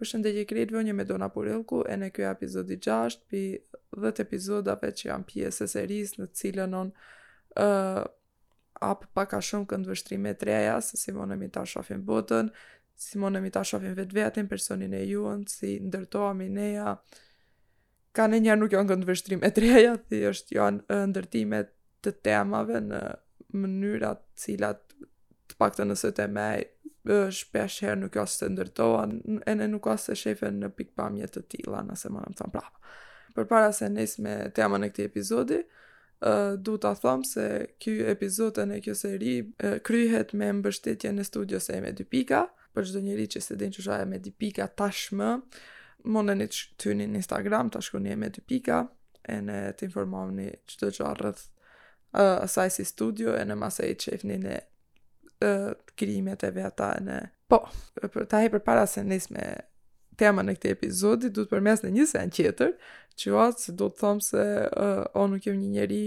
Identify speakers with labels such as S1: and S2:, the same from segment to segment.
S1: Përshëndetje krejtve, unë jam Medona Purillku ene ky epizodi 6 pi 10 epizodave që janë pjesë e serisë në cilën unë uh, jap pak a shumë këndvështrime t'reja se si munemi ta shofim botën, si munemi ta shofim vetveten, personin e jonë, si ndërtohemi neja, Kanjëherë nuk janë këndvështrime t'reja, thjesht janë ndërtime të temave në mënyra t'cilat të paktën n'sytë e mi shpeshherë nuk janë të ndërtoa, ene nuk asë të shefen n'pikëpamje të tila, nëse munem me thanë prapë. Përpara se nis me temën e këtij epizodi, Uh, du ta thom se ky epizod ene kjo seri uh, kryhet me mbështetjen e studios Eme dy pika, për çdo njeri që s'e din ç'asht Eme dy pika tashmë, mundeni t'hyni në Instagram, ta shkruni Eme dy pika, ene të informohni çdo gja rreth uh, asaj si studio, ene masanej qefni në krimet e veta në... Po, për tani përpara se nis me temën e këtij epizodi, du të përmend edhe një sen tjetër, që është se du të thom se uh, un nuk jam një njeri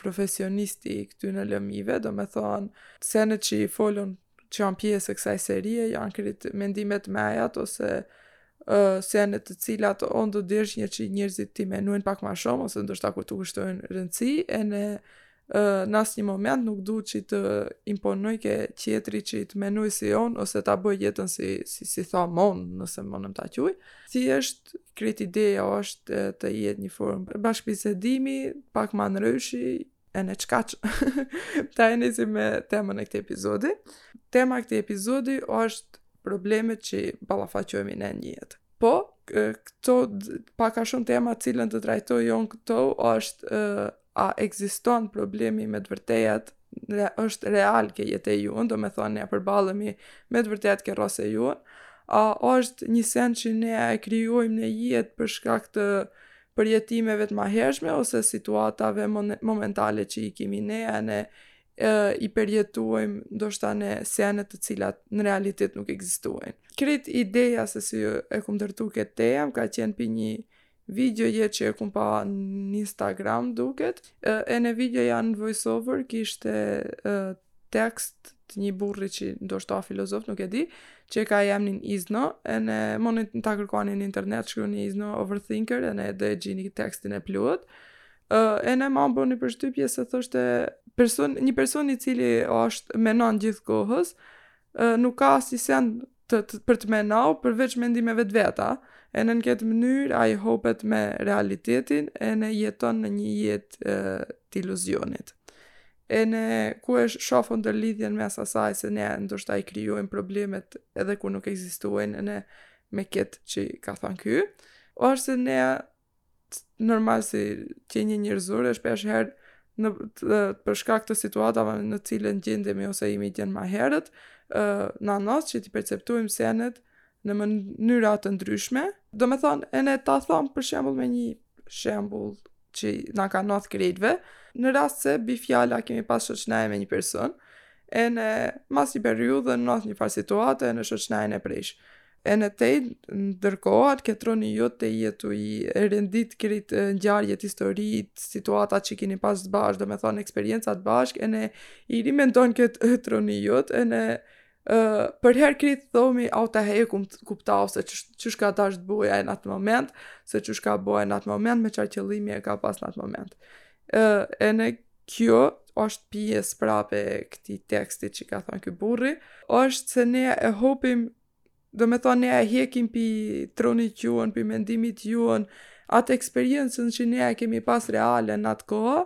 S1: profesionist i këtyne lëmive, domethonë, senet që i foli që janë pjesë e kësaj serie, janë krejt mendimet e mijat, ose uh, senet të cilat unë do dëshiroj që njërzit t'i menojn pak ma shumë, ose ndoshta t'ju kushtojnë rëndësi, ene Në asnjë moment nuk du që të imponoj te tjetri që ai të menoj si un, ose ta bëj jetën si, si, si them un, nëse munem ta quj. Thjesht, krejt ideja është të jetë një formë bashkëbisedimi, pak ma ndryshe, ene kaq. Tani nisi me temën e këtij epizodi. Tema e këtij epizodi është problemet që ballafaqohmi ne në jetë. Po, këtu pak a shumë tema t'cilën e trajtoj unë këtu është a ekziston problemi me të vërtetë, dhe është real ke jeta jonë, domethonë ne përballemi me të vërtet ke rrose ju, a është një send që ne e krijojmë në jetë për shkak të përjetimeve të mahershme ose situatave momentale që i kemi ne ene e, i përjetojmë ndoshta në sene të cilat në realitet nuk ekzistojnë. Krejt ideja se si e kom ndërtu këtë temë ka qenë prej një Videoje që e kom pa në Instagram m'duket, ene videoja n' voice over, kishte tekst të një burri që ndoshta filozof, nuk e di, që ka emnin Izno, ene muni ta kërkoni në internet, shkruni Izno Overthinker, ene e gjeni tekstin e plotë, ene m'ka bo një përshtypje se thoshte, person, një person i cili është menon gjithë kohës, nuk ka si sen të, të për të menau përveç mendimeve të veta, enë në këtë mënyrë ai hopet me realitetin enë jeton në një jetë të iluzionit. Enë ku e shof un ndërlidhjen mes asaj se ne ndoshta i krijojmë problemet edhe ku nuk ekzistojnë enë me këtë që ka thonë ky, oshtë se ne normal si qenie njerëzore, shpesh herë në për shkak të situatave në të cilën gjendemi ose jemi gjen ma herët, ë na nodh që t'i perceptojmë senet në mënyra të ndryshme. Do me thonë, enë ta thom për shembull me një shembull që na ka nodh krejtve, në rast se bi fjala kemi pas shoqënaje me një person, enë mas një periudhë na nodh një farë situate enë shoqënajen e prejsh. Enë tahe, ndërkohë atë ke troni jot je tu i rendit krit ngjarjet, historitë, situatat që kini pas të bashkë, do me thonë eksperiencat bashkë, enë i rimendon ke troni jot, enë uh, përherë krit thomi, au tahe e kum kuptau se çish ka dasht të bojë në atë moment, se çish ka bo në atë moment, me çfarë qëllimi e ka pas në atë moment. Uh, enë kjo, është pjesë prapë e këtij tekstit që ka thonë ky burri, është se ne e hopim Do me thonë, ne e hekim pi tronit jun, pi mendimit jun, atë eksperiencën që ne e kemi pas reale në atë kohë,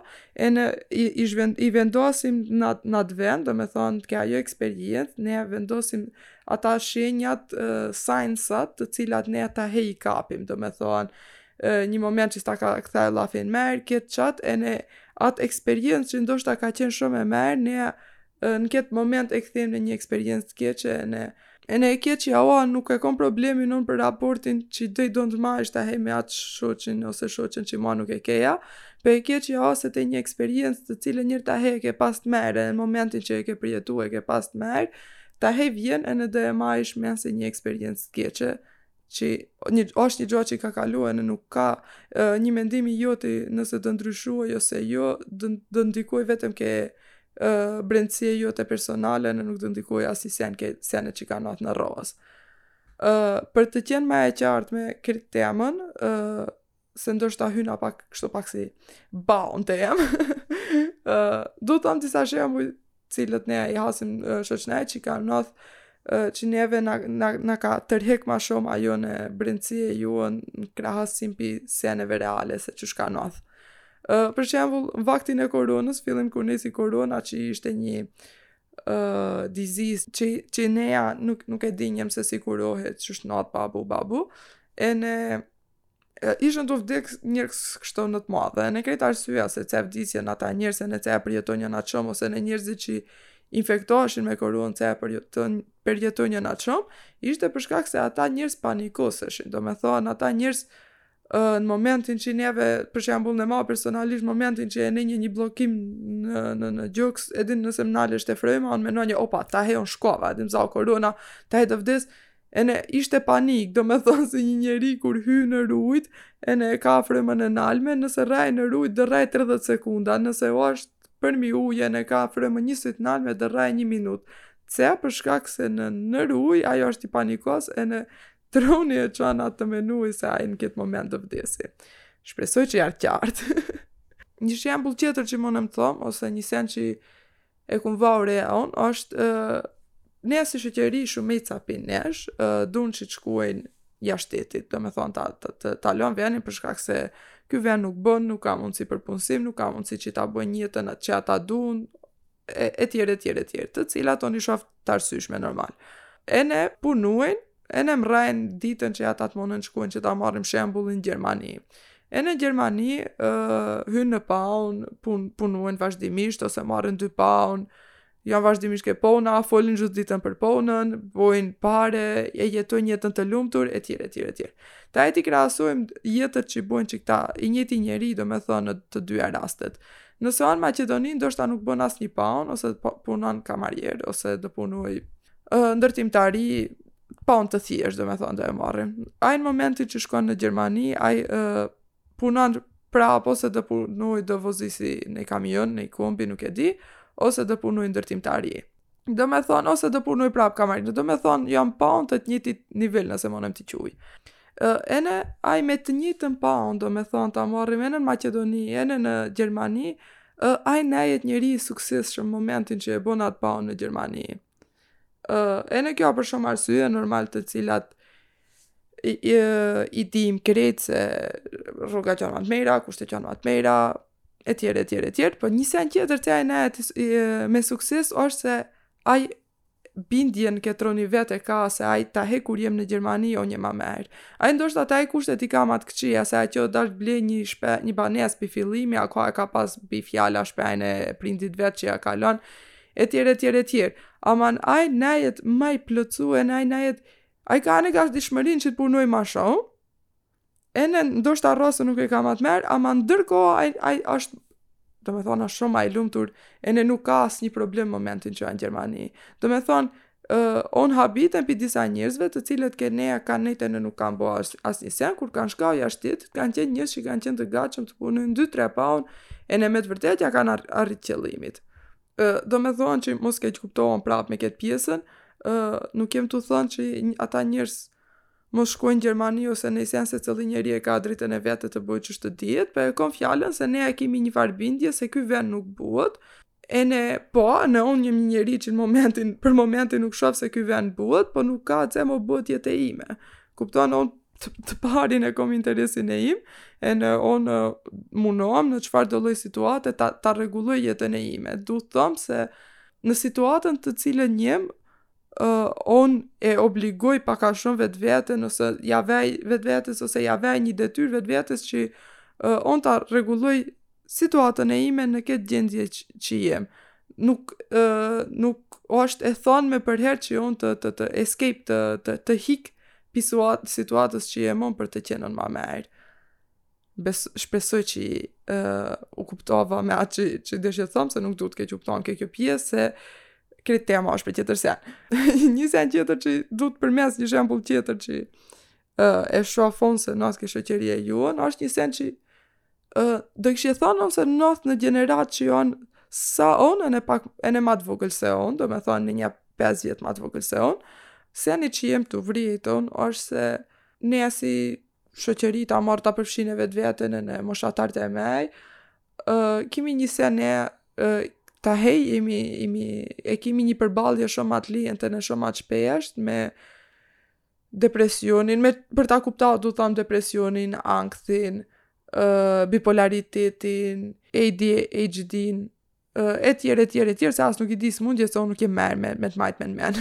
S1: enë, i, i, zhvend, i vendosim në, në atë vend, do me thonë, ke ajo eksperiencë, ne e vendosim ata shenjat, uh, signsat, të cilat ne tahe i kapim, do me thonë, uh, një moment që s'ta ka kthe llafin merë, këtë qatë, enë atë eksperiencë që ndoshta ka qenë shumë e merë, ne në këtë moment e kthejmë në një eksperiencë të keqe enë enë e keqja nuk e kom problemin unë për raportin që do, do të majsh tahe me atë shoqin ose shoqen që ma nuk e ke, po e keqja o se te një eksperiencë të cilën njer tahe e ke pas të merë në momentin që e ke përjetu e ke pas të merë tahe vjen enë do e majsh men si një eksperiencë të keqe që një, është një gjo që ka kalu enë nuk ka e, një mendim i joti nëse do ndryshojë ose jo, do, do ndikojë vetëm ke e, brendësia jote personale enë nuk do ndikojë asnji sen ke senet që kan nodh në rrosë. E, për të qenë ma e qartë me këtë temën, e, se ndoshta hyna pak kështu pak si baun të jem. uh, do të thamë disa shemuj cilët ne i hasim uh, shoqnej që ka nodh uh, që neve na, na, na ka tërhek ma shumë ajo në brendësia junë krahasim pi seneve reale se çish ka nodh. Uh, për shembull, vaktin e koronës, fillim kur nisi korona që ishte një uh, disease që, që neja nuk, nuk e dinjëm se si kurohet çish të nodh babu babu, enë Ishin tu vdek njerëz kështu në të madhe, ene krejt arsyeja se pse vdisjen ata njerëz ene pse e përjetonjen qëmë, ose ene njerëzit që infektoheshin me koronë pse e përjeton, përjetonjen qëmë, ishte për shkak se ata njerëz panikoseshin, do me thonë ata njerëz në momentin që neve, për shembull ene mua personalisht, në momentin që e ninja një bllokim në, në, në gjoks, edhe nëse më naleshte frëma, unë menonja, opa, tahe unë shkova, edhe më zau korona, tahe do vdes, ene ishte panik, do me thonë se një njeri kur hyn në ujt, ene e ka frëmën e nalme, nëse rraj në ujt do rraj 30 sekonda, nëse osht përmi ujë, ene ka frëmën njësoj të nalme do rraj një minut. Pse? Për shkak se nën ujt, ai është i panikos, ene troni e çon atë të menuj se ai në këtë moment do vdesi. Shpresoj që jam i qartë. një shembull tjetër që munem me thonë, ose një sen që E kam vau re unë është ë ne si shoqëri shumica pi nesh, duan që të shkojnë jashtë shtetit, do me thonë ta, ta, ta, ta lënë venin për shkak se ky vend nuk bën, nuk ka mundësi për punësim, nuk ka mundësi që ta bëjnë jetën atë që ata duan, e tjerë, e tjerë, e tjerë, të cilat unë i shof të arsyeshme normal. Ene punojnë ene mrrejnë ditën që ata të mundën të shkojnë që ta marrim shembullin Gjermani. Ene në Gjermani uh, hynë në paun, pun, punojnë vazhdimisht, ose marrin dy paun, janë vazhdimisht ke pona, folin gjithë ditën për ponën, bojnë pare, e jetojnë jetën të lumtur, e tjere, tjere, tjere. Tahe t'i krahasojmë jetët që bojnë që këta, i njëjti njeri, do me thonë në të dyja rastet. Nëse o në Maqedoni, ndoshta nuk bën asnjë paun, ose punon kamarier, ose do punoj ndërtimtari paun të thjesht, do me thonë do e marrim. Ai në momentin që shkon në Gjermani, ai uh, punon prap ose do punoj do vozisi një kamion, një kombi, nuk e di, ose do punoj ndërtimtari. Do me thonë, ose do punoj prap kamarier, do me thonë, jan paun të të njëjtit nivel nëse munem t'i quj. Uh, ene, ai me të njëjtën paun, do me thonë, ta marrim ene në Maqedoni, ene në Gjermani, Ë ai najet njeri i suksesshëm momentin që e bën atë paun në Gjermani. Ë ene kjo për shumë arsye normal të cilat i, i, i dim krejt se rrogat jan ma të mejra, kushtet jan ma të mejra, e tjerë, e tjerë, e tjerë, por po një sen tjetër që ai najet me sukses është se ai bindjen ke troni vet e ka se ai tahe kur jam në Gjermani o ma mejr. Ai ndoshta tahe kushtet i ka ma të këqija se atje dasht të ble një shpe një banes pi fillimi a ka e ka pas bie fjala shpejn e prindit vet që ja ka lën e tjere tjere tjere. Ama ai najet më i plotësuem ai najet ai ka ene gatishmërinë që të punojë më shumë. ene ndoshta rrogën nuk e ka ma të merë, ama ndërkohë ai, ai është do me thonë është shumë ma i lumtur ene nuk ka asnjë problem momentin që janë Gjermani. Do me thonë, uh, un habitem pi disa njerzve të cilët ke neja kanë nejtë ene nuk kanë bo as asnjë sen, kur kanë shkau jashtit, kanë qenë njerëz që kanë qenë të gatshëm të punojnë 2-3 paun ene me të vërtet ja kanë ar arrit qëllimit. Uh, do me thonë që mos keqkuptohem prapë me këtë pjesën, uh, nuk jem tu thonë që ata njerz Mos shkojnë Gjermani ose një sen secili njeri e ka drejtën e vet të bëjë qysh të dijet, po e kom fjalën se ne e kemi një farë bindje se ky ven nuk bohet, ene po, ene unë jem një njeri që në momentin, për momentin nuk shof se ky ven bohet, po nuk ka që më bohet jeta ime. Kupton, unë të, të parin e kom interesin e im, ene unë munohem në çfarëdo lloj situate ta, ta rregulloj jetën e ime. Du thom se në situatën të cilën jem, unë e obligoj pak a shumë vetveten, ose ja vej vetvetes, ose ja vej një detyrë vetvetes që uh, unë ta rregulloj situatën e ime në këtë gjendje që, që jem. Nuk, uh, nuk është e thonë me përher që unë të, të, të escape, të, të, të hik pi suat, situatës që jem unë për të qenën ma merë. Bes, shpresoj që uh, u kuptova me atë që, që desha thom, se nuk duhet keqkuptohet kjo pjesë, se krejt tema është për tjetër sen. një sen tjetër që du ta përmen një shembull tjetër që uh, e shof un se ne si ke shoqëria jonë, është një sen që uh, do kisha thonë ne si ne si një gjeneratë që janë sa unë, ene pak ene ma të vogël se unë, do me thonë në një 5 vjet ma të vogël se unë, seni që jem tu vrejt unë është se ne si shoqëri ta marr ta përfshij ene vetveten ene moshatarët e mej, uh, kemi një sen e uh, ta hej imi, imi, e kemi një përballje shumë ma të lehtë ene shumë ma të shpeshtë me depresionin, me, për ta kupta du tham depresionin, ankthin, uh, bipolaritetin, ADHD-in, etj etj etj se as nuk i di smundjet se unë nuk jem mer me me të majt men men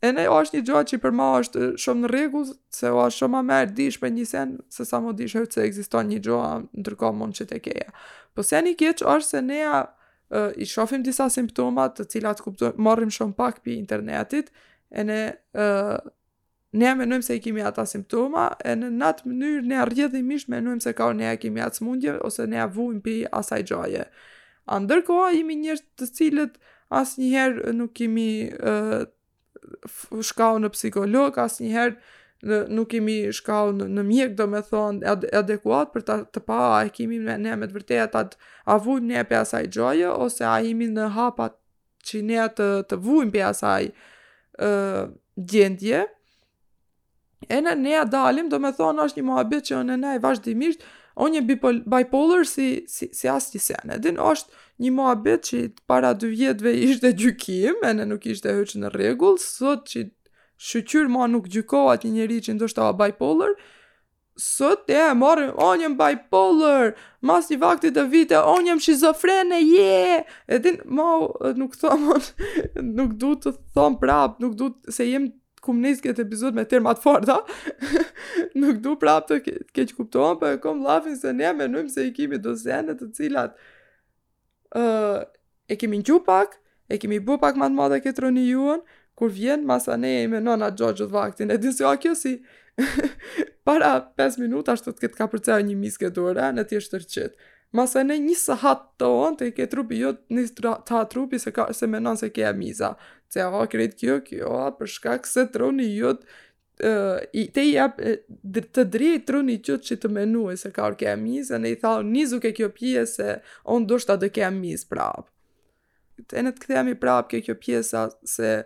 S1: Ene është një gja që për mu është shumë në rregull, se o është shumë ma merë dish për një sen, se sa mos dish hiç se ekziston një gja, ndërkohë mund që të keja. Po sen i keq është se ne uh, i shofim disa simptoma të cilat kupton, marrim shumë pak pi internetit, ene uh, Ne menojmë se i kemi ata simptoma, ene n'atë mënyrë ne rrjedhimisht menojmë se ka ne e kemi atë smundje, ose ne vujmë pi asaj gjaje. A ndërkohë jemi njerëz të cilët asnjëherë nuk kemi uh, shkau në psikolog, asnjëherë në, nuk kemi shkau në, në mjek, do me thonë, ad, adekuat për ta, të pa, a e kemi me, ne me të vërtetë atë, a vujmë ne pi asaj gjoje, ose a jemi në hapat që ne të, të vujmë pi asaj uh, gjendje, ene ne a dalim, domethonë është një muhabet që ne vazhdimisht, o jam bipolar si, si, si asi sen, e din është një muhabet që para dy vjetve ishte gjykim, ene nuk ishte hiç në rregull, sot që shyqyr ma nuk gjykohat një njeri që ndoshta bipolar, Sot te e marrim on jam bipolar, mas një vakti të vite on jam shizofrene, je! Yeah! E din, ma nuk thomë, nuk du të thomë prapë, nuk du të, se jem, kum nis këtë epizod me terma t'forta, nuk du prapë të ke, keqkuptohem, po e kom llafin se ne menujmë se i kimi do sene të cilat Ë, e kemi ngju pak, e kemi bu pak ma të madhe ke troni jonë, kur vjen masanej e menon axho gjithë vaktin, e din si a kjo si para 5 minut ashtu të të kapërcejë një mizë ke dora, ene thjesht e qit. Masanej një sahat të han ty krejt trupi jot, të ha trupi se, ka, se menon se ke miza. Se a krejt kjo, kjo, a për shkak se troni jot, i te jap të drejt trunit tët që të menojë se ka, o ke miz ene i tha nisu ke kjo pjesë on ndoshta edhe ke miz prap ene të kthemi prap ke kjo pjesa se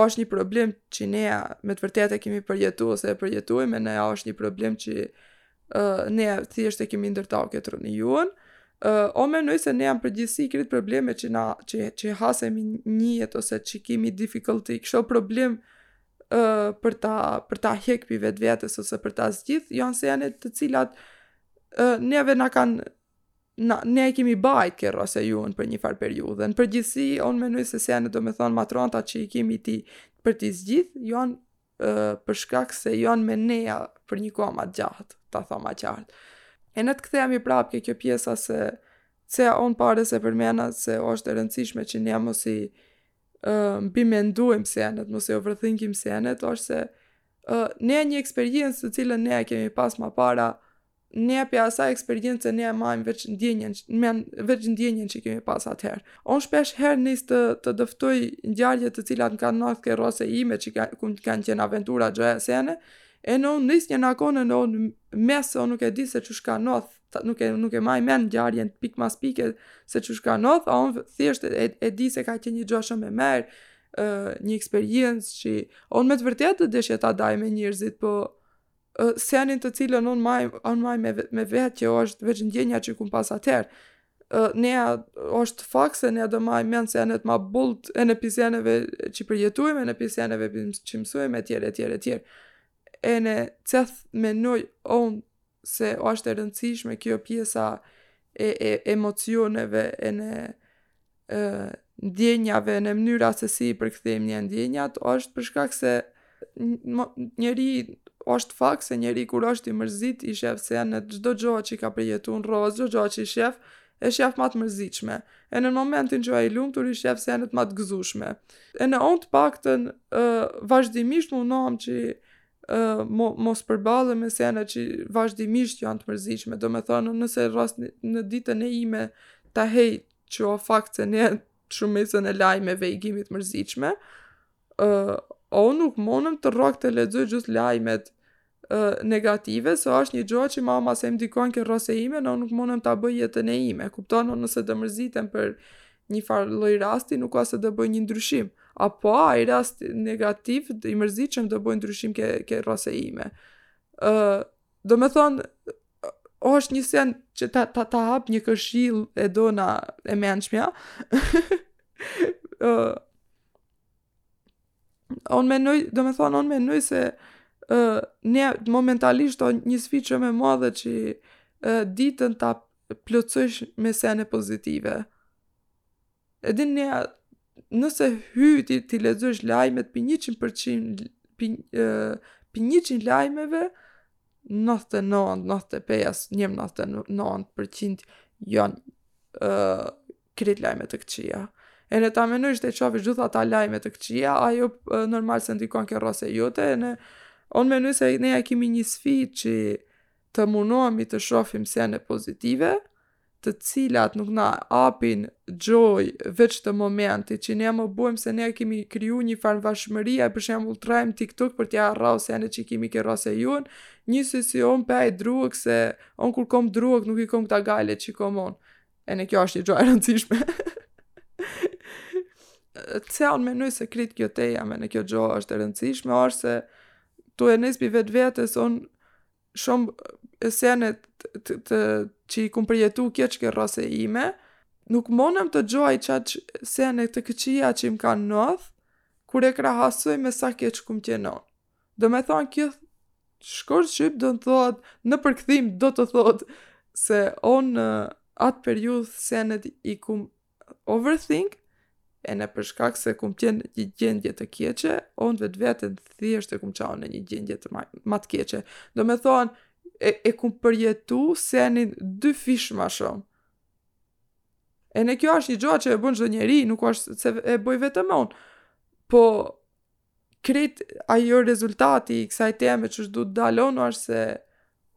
S1: është një problem që ne me të vërtet e kemi përjetu ose e përjetujmë ene është një problem që uh, ne thjesht e kemi ndërtu ke truni jonë uh, on menoj se në përgjithsi krejt probleme që, na, që, që hasemi n'jet ose që kemi difficulty kësho problem për ta për ta hjek pi vetvetes ose për ta zgjidh, janë sene të cilat ë uh, neve na kanë na ne e kemi bajt ke rrosi jonë për një far periudhë. Në përgjithësi on mendoj se senet domethënë ma t'ranta që i kemi ti për të zgjidh, janë uh, për shkak se janë me ne për një kohë më gjatë, ta them më qartë. Ene të kthehemi prapë ke kjo pjesa se se on parez e përmena se është e rëndësishme që ne mos i uh, mbimendojmë senet, mos e overthinkim senet, është se uh, ne një eksperiencë të cilën ne e kemi pas ma para, ne pi asaj eksperiencë të ne e majmë veç ndjenjen, men, veç ndjenjen që kemi pas atëherë. Unë shpesh herë nis të, të dëftoj ngjarje të cilat më kanë ndodh ke rrosi im që ka, ku kanë qenë aventura gjoja sene, ene unë nis ene nakun në mes, unë nuk e di se qysh ka ndodh Tha, nuk e nuk e maj mend ngjarjen pik mas pike se qysh ka ndodh, a on thjesht e, e di se ka qenë një gjë shumë e mirë, ë një eksperiencë që on me të vërtetë deshja ta daj me njerëzit, po senin të cilën unë maj, unë maj me, me vete është veç ndjenja që kum pas atëherë. Ene është fakt se ne do majmë mend senet ma bold ene pi seneve që përjetujmë ene pi seneve që mësujmë e tjere, e tjere, e tjere. Ene çeth menoj on se është e rëndësishme kjo pjesa e, e emocioneve ene e, ndjenjave ene mënyra se si i përkthejmë ne ndjenjat është për shkak se njeri është fakt se njeri kur është i mërzit i shef senet çdo gjë që ka përjetuar në rrasë, çdo gjë që i shef, e shef më të mërzitshme. Ene momentin që a i lumtur i shef senet më të gëzueshme. Ene on të paktën ë vazhdimisht mundohem që mo, mos përballem me sene që vazhdimisht janë të mërzitshme, domethonë, nëse rras në, në ditën e ime ta hej që o fakt se ne shumicën e lajmeve i kimi t'mërzitshme, uh, on nuk monëm të rrak të lexoj gjithë lajmet uh, negative, se është një gjo që ma ma se më ndikon ke rrase ime, ene nuk monëm të bëj jetën e ime, kupton nëse do mërzitem për Një farë lloj rasti nuk a se do bëj një ndryshim. Apo ai rast negativ i mërzitshëm do bëj ndryshim ke ke rrose ime. Ë, uh, domethon është një sen që ta ta, ta hap një këshill e dona e mençmja. Ë, uh, on menoj, domethon on menoj se ë uh, ne momentalisht o një sfidë më e madhe që uh, ditën ta e plotësosh me sene pozitive. E din ne, nëse hyn t'i lexosh lajmet pi 100% pi, pi 100 lajmeve, 99, 95, 99% janë uh, krit lajme të këqia. Ene ta menojsh te qafi gjith ata lajme të këqia, ajo uh, normal se ndikon ke rrase jote, ene onë menoj se ne e kimi një sfi që të munohemi të shohim sene pozitive, të cilat nuk na apin gjo veç të momentit, që ne më bojmë se ne kemi kriju një farë varshmërie, për shembull të rrajmë TikTok për t'i harru senet që kemi ke rrase jonë, njësoj si onë pe e drogë, se onë kur kom drogë nuk i kom këta gajle që kom onë. Ene kjo është një gjo e rëndësishme. Se onë menoj se krit kjo tema ene kjo gjo është rëndësishme, është se tu u nis pi vetvetës, onë shumë sene të, të, që i kum përjetu keq ke rrase ime, nuk monëm të gjoj qata sene të këqia që më kanë nodh, kur e krahasoj me sa keq kum qenë. Domethonë kjo shkurt shqip do të thot në përkthim do të thot se on atë periudhë senet i kum overthink, ene për shkak se kum qenë në një gjendje të keqe, unë vetëveten thjesht e kum çau në një gjendje të ma, ma të keqe. Domethonë, e, e kum përjetu senin dy fish ma shumë. Ene kjo është një gjoa që e bon çdo njeri, nuk është se e bëj vetëm unë. Po, krejt ajo rezultati i kësaj teme qysh du të dal është se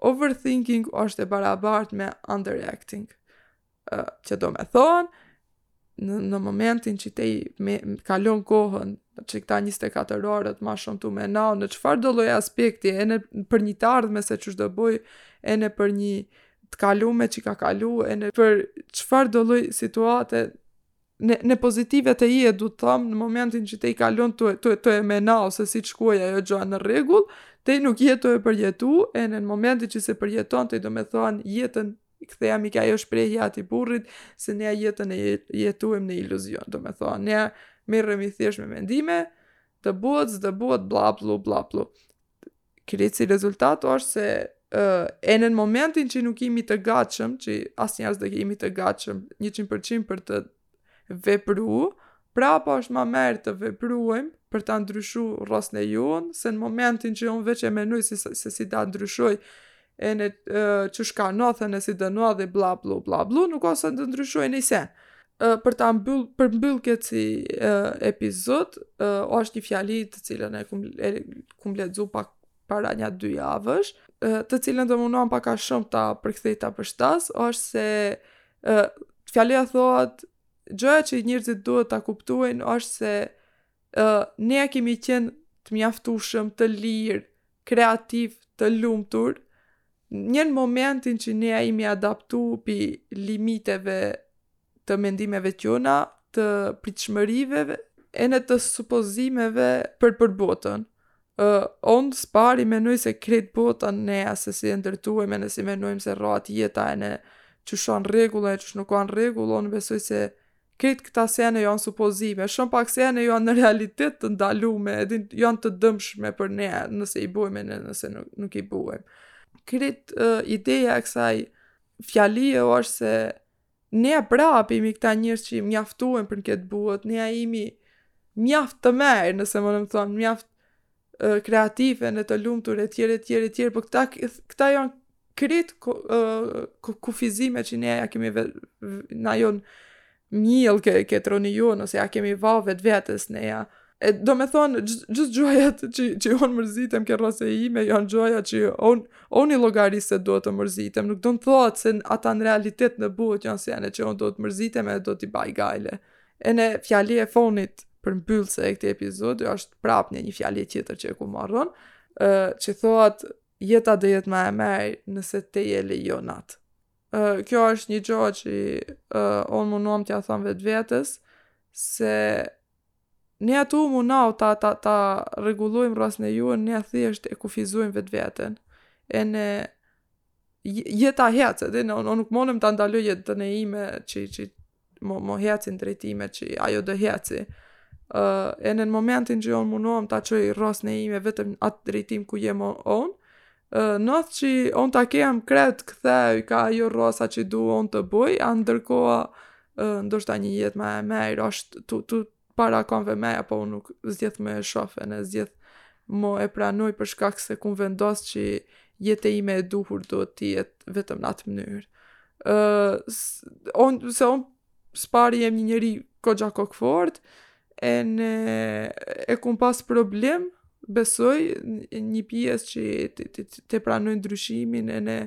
S1: overthinking është e barabart me underacting. Uh, që domethonë, në, në momentin që tej e kalon kohën, që këta 24 orët ma shumë tu menau, në çfarëdo lloj aspekti, ene për një t'ardhme se qysh do boj, ene për një të kalume që ka kalu, ene për çfarëdo lloj situate, ne, ne pozitive të jetë, du të thamë, në momentin që tej kalon tu, tu, tu e menau se si do shkoj ajo gjoja në rregull, tej nuk je tu e përjetu, ene në momentin që s'e përjeton, tej domethonë jetën, kthehemi ka ajo shprehja atij burrit, se ne jetën e jetuem në iluzion, domethonë, ne merremi thjesht me mendime, do buhet, s'do buhet, bla, blu, bla, blu. Krejt si rezultat është se uh, ene në momentin që nuk jemi të gatshëm, që asnjëherë s'do jemi të gatshëm 100% për të vepru, prapë është ma mirë të veprujm për ta ndryshu rrës në jonë, se në momentin që unë veç e menoj se, se, se si ta ndryshoj ene çka ndodh ene si do ndodhi bla blu bla blu, nuk ka si të ndryshoj një sen. Për ta mbyll, për mbyll këtë si uh, epizod, uh, është një fjali të cilën e kum, e kum lexu pak para nja dy javësh, uh, të cilën do mundohem pak a shumë ta përkthej ta përshtas, është se uh, fjalia thotë, gjëja që njerëzit duhet ta kuptujn është se uh, ne kemi qenë të mjaftushëm, të lirë, kreativ të lumtur njer në momentin që ne jemi adaptu pi limiteve të mendimeve tjona të pritshmërive ene të supozimeve për për botën ë unë së pari menoj se krejt botën ne se si e ndërtuem ene si menojm se rrohet jeta ene qysh a në rregull ene qysh nuk a në rregull unë besoj se Krejt këta sene janë supozime, shumë pak sene janë në realitet të ndalume, edhe janë të dëmshme për ne nëse i bojm ene nëse nuk, nuk i bojmë. Krejt uh, ideja e kësaj fjalie është se ne prapë jemi këta njerëz që i mjaftuem për në këtë botë, ne jemi mjaft të mirë, nëse mun me thonë, mjaft kreative ene të lumtur e tjere tjere tjere po këta këta janë kret kufizime që ne ja kemi na jan mjell ke ke truni jonë ose ja kemi va vetvetes ne ja e domethonë gjithë gjojat që, që unë mërzitem ke rrasa ime janë gjoja që unë, unë i llogaris se duhet të mërzitem nuk do me thotë se ata në realitet në botë janë sene që unë duhet të mërzitem e do t'i baj gajle Ene fjalia e funit për mbyllje e këtij epizodi, është prap një një fjali tjetër që e kum marrë, që thotë, jeta do jetë ma e mejr nëse ti e lejon atë. Kjo është një gjo që unë munohem t'ja thom vetvetes, se ne tu u munu ta, ta, ta rregullojmë rrasën e jonë, ne thjesht e kufizojmë vetveten. Ene jeta hec, edhe unë, unë nuk munem ta ndaloj jetën e ime që, që mo, mo heci në drejtime që ajo do heci. Uh, ene momentin që unë munohem ta çoj rrasën ime vetëm atë drejtim ku jem unë, uh, nodh që unë ta kem kret kthe ka ajo rrasa që du unë të bëj, a ndërkohë uh, ndoshta një jetë ma e mejrë, është të, të, para kamve meja po unë nuk zgjedh mo e shof ene zgjedh mo e pranoj për shkak se kum vendos që jeta ime e duhur do të jetë vetëm në atë mënyrë. Uh, unë, se unë s'pari jem një njeri koxha kokëfortë, ene e kum pas problem, besoj, një pjesë që të, të, të, të pranoj ndryshimin ene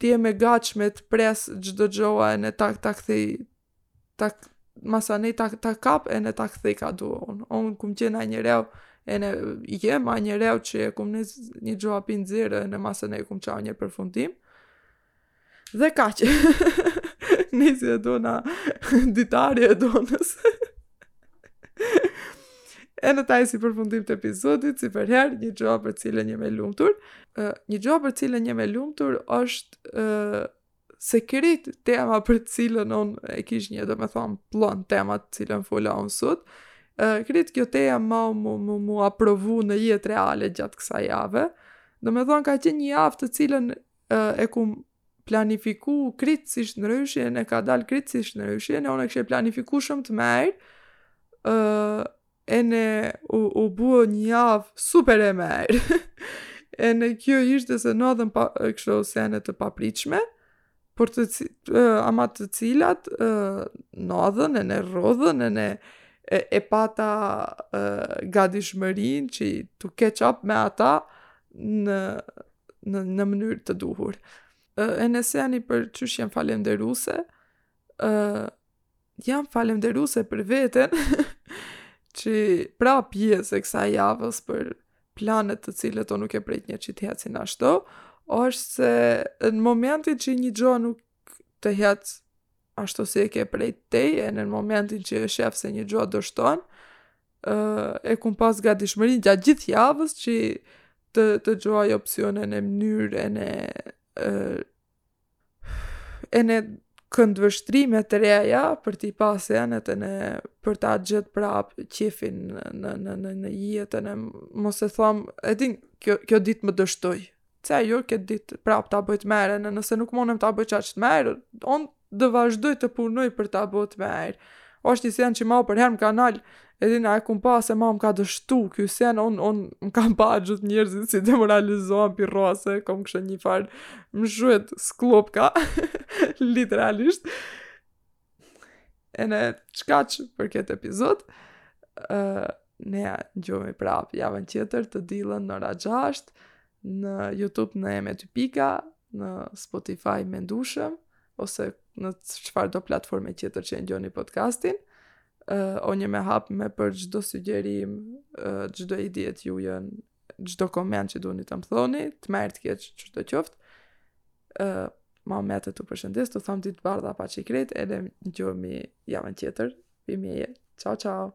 S1: të jem e gatshme të pres çdo gjoa ene tak tak të ta masanej ta, ta kap ene ta kthej ka du unë. Unë kum qenë aj njeriu, ene jem aj njeriu që e kum nis një gjoa pi zero ene masanej e kum çu një përfundim. Dhe kaq, ne si e Dona ditari i Donës. Ene tash si përfundim të episodit, si përherë, një gjoa për cilën një me lumëtur. Një gjoa për cilën jem e lumtur është se krejt tema për të cilën unë e kisha në domethonë plan tema të cilën fola unë sot, uh, krejt kjo tema mu, mu, mu aprovu në jetë reale gjatë kësaj jave, domethonë ka qenë një javë të cilën uh, e kum planifiku krejtësisht ndryshe, ene ka dalë krejtësisht ndryshe, ene unë e kisha planifiku shumë të merë, uh, Ene u, u bu një javë super e merë. ene kjo ishte se nodhën pa, kështu sene të papritshme, por të cilë, ama të cilat nodhën ene rrodhën ene e, e pata e, gadishmërinë që të catch up me ata në, në, në mënyrë të duhur. E, ene seni për qysh jem falënderuse, e, Jam falënderuse për veten që prapë pjesë e kësaj javës për planet të cilat un nuk e kum prit që të hecin ashtu, osht se në momentin që një gjo nuk hec ashtu si e ke prit ti, ene n'momentin që e shef se një gjo dështon, e kum pas gatishmërinë gjatë gjithë javës që të, të gjej opcione ene mënyra ene ene këndvështrime të reja për t'i pa senet ene për ta gjet prap qejfin në, në, në, në jetë ene mos me thon e din kjo, kjo dit më dështoj se jo këtë dit prap ta boj t'mirë ene nëse nuk munem ta boj qaq të mirë un do vazhdoj të punoj për ta bo t'mirë osht ni sen që mu përherë më ka nal Edhe na e kum pa se mu më ka dështu ky sen, unë un, më kam pa gjithë njerëzit si demoralizohen për ose, kom kështu një farë më shet sklopka, literalisht. Ene kaq për këtë epizod, uh, ne ngjohemi prap javën tjetër të dielën n'drejt jasht, në Youtube në Eme Ty Pika, në Spotify me ndushëm, ose në çfarëdo platforme tjetër që e ngjoni podcastin, uh, un jam e hapme për çdo sugjerim, uh, çdo ide të jujën, çdo koment që duni të më thoni, të mirë të keq çdo qoftë, uh, ma me ta t'u përshëndes, t'u tham ditë t'bardha paçi krejt, edhe ngjohmi javën tjetër, për mi e, ciao, ciao!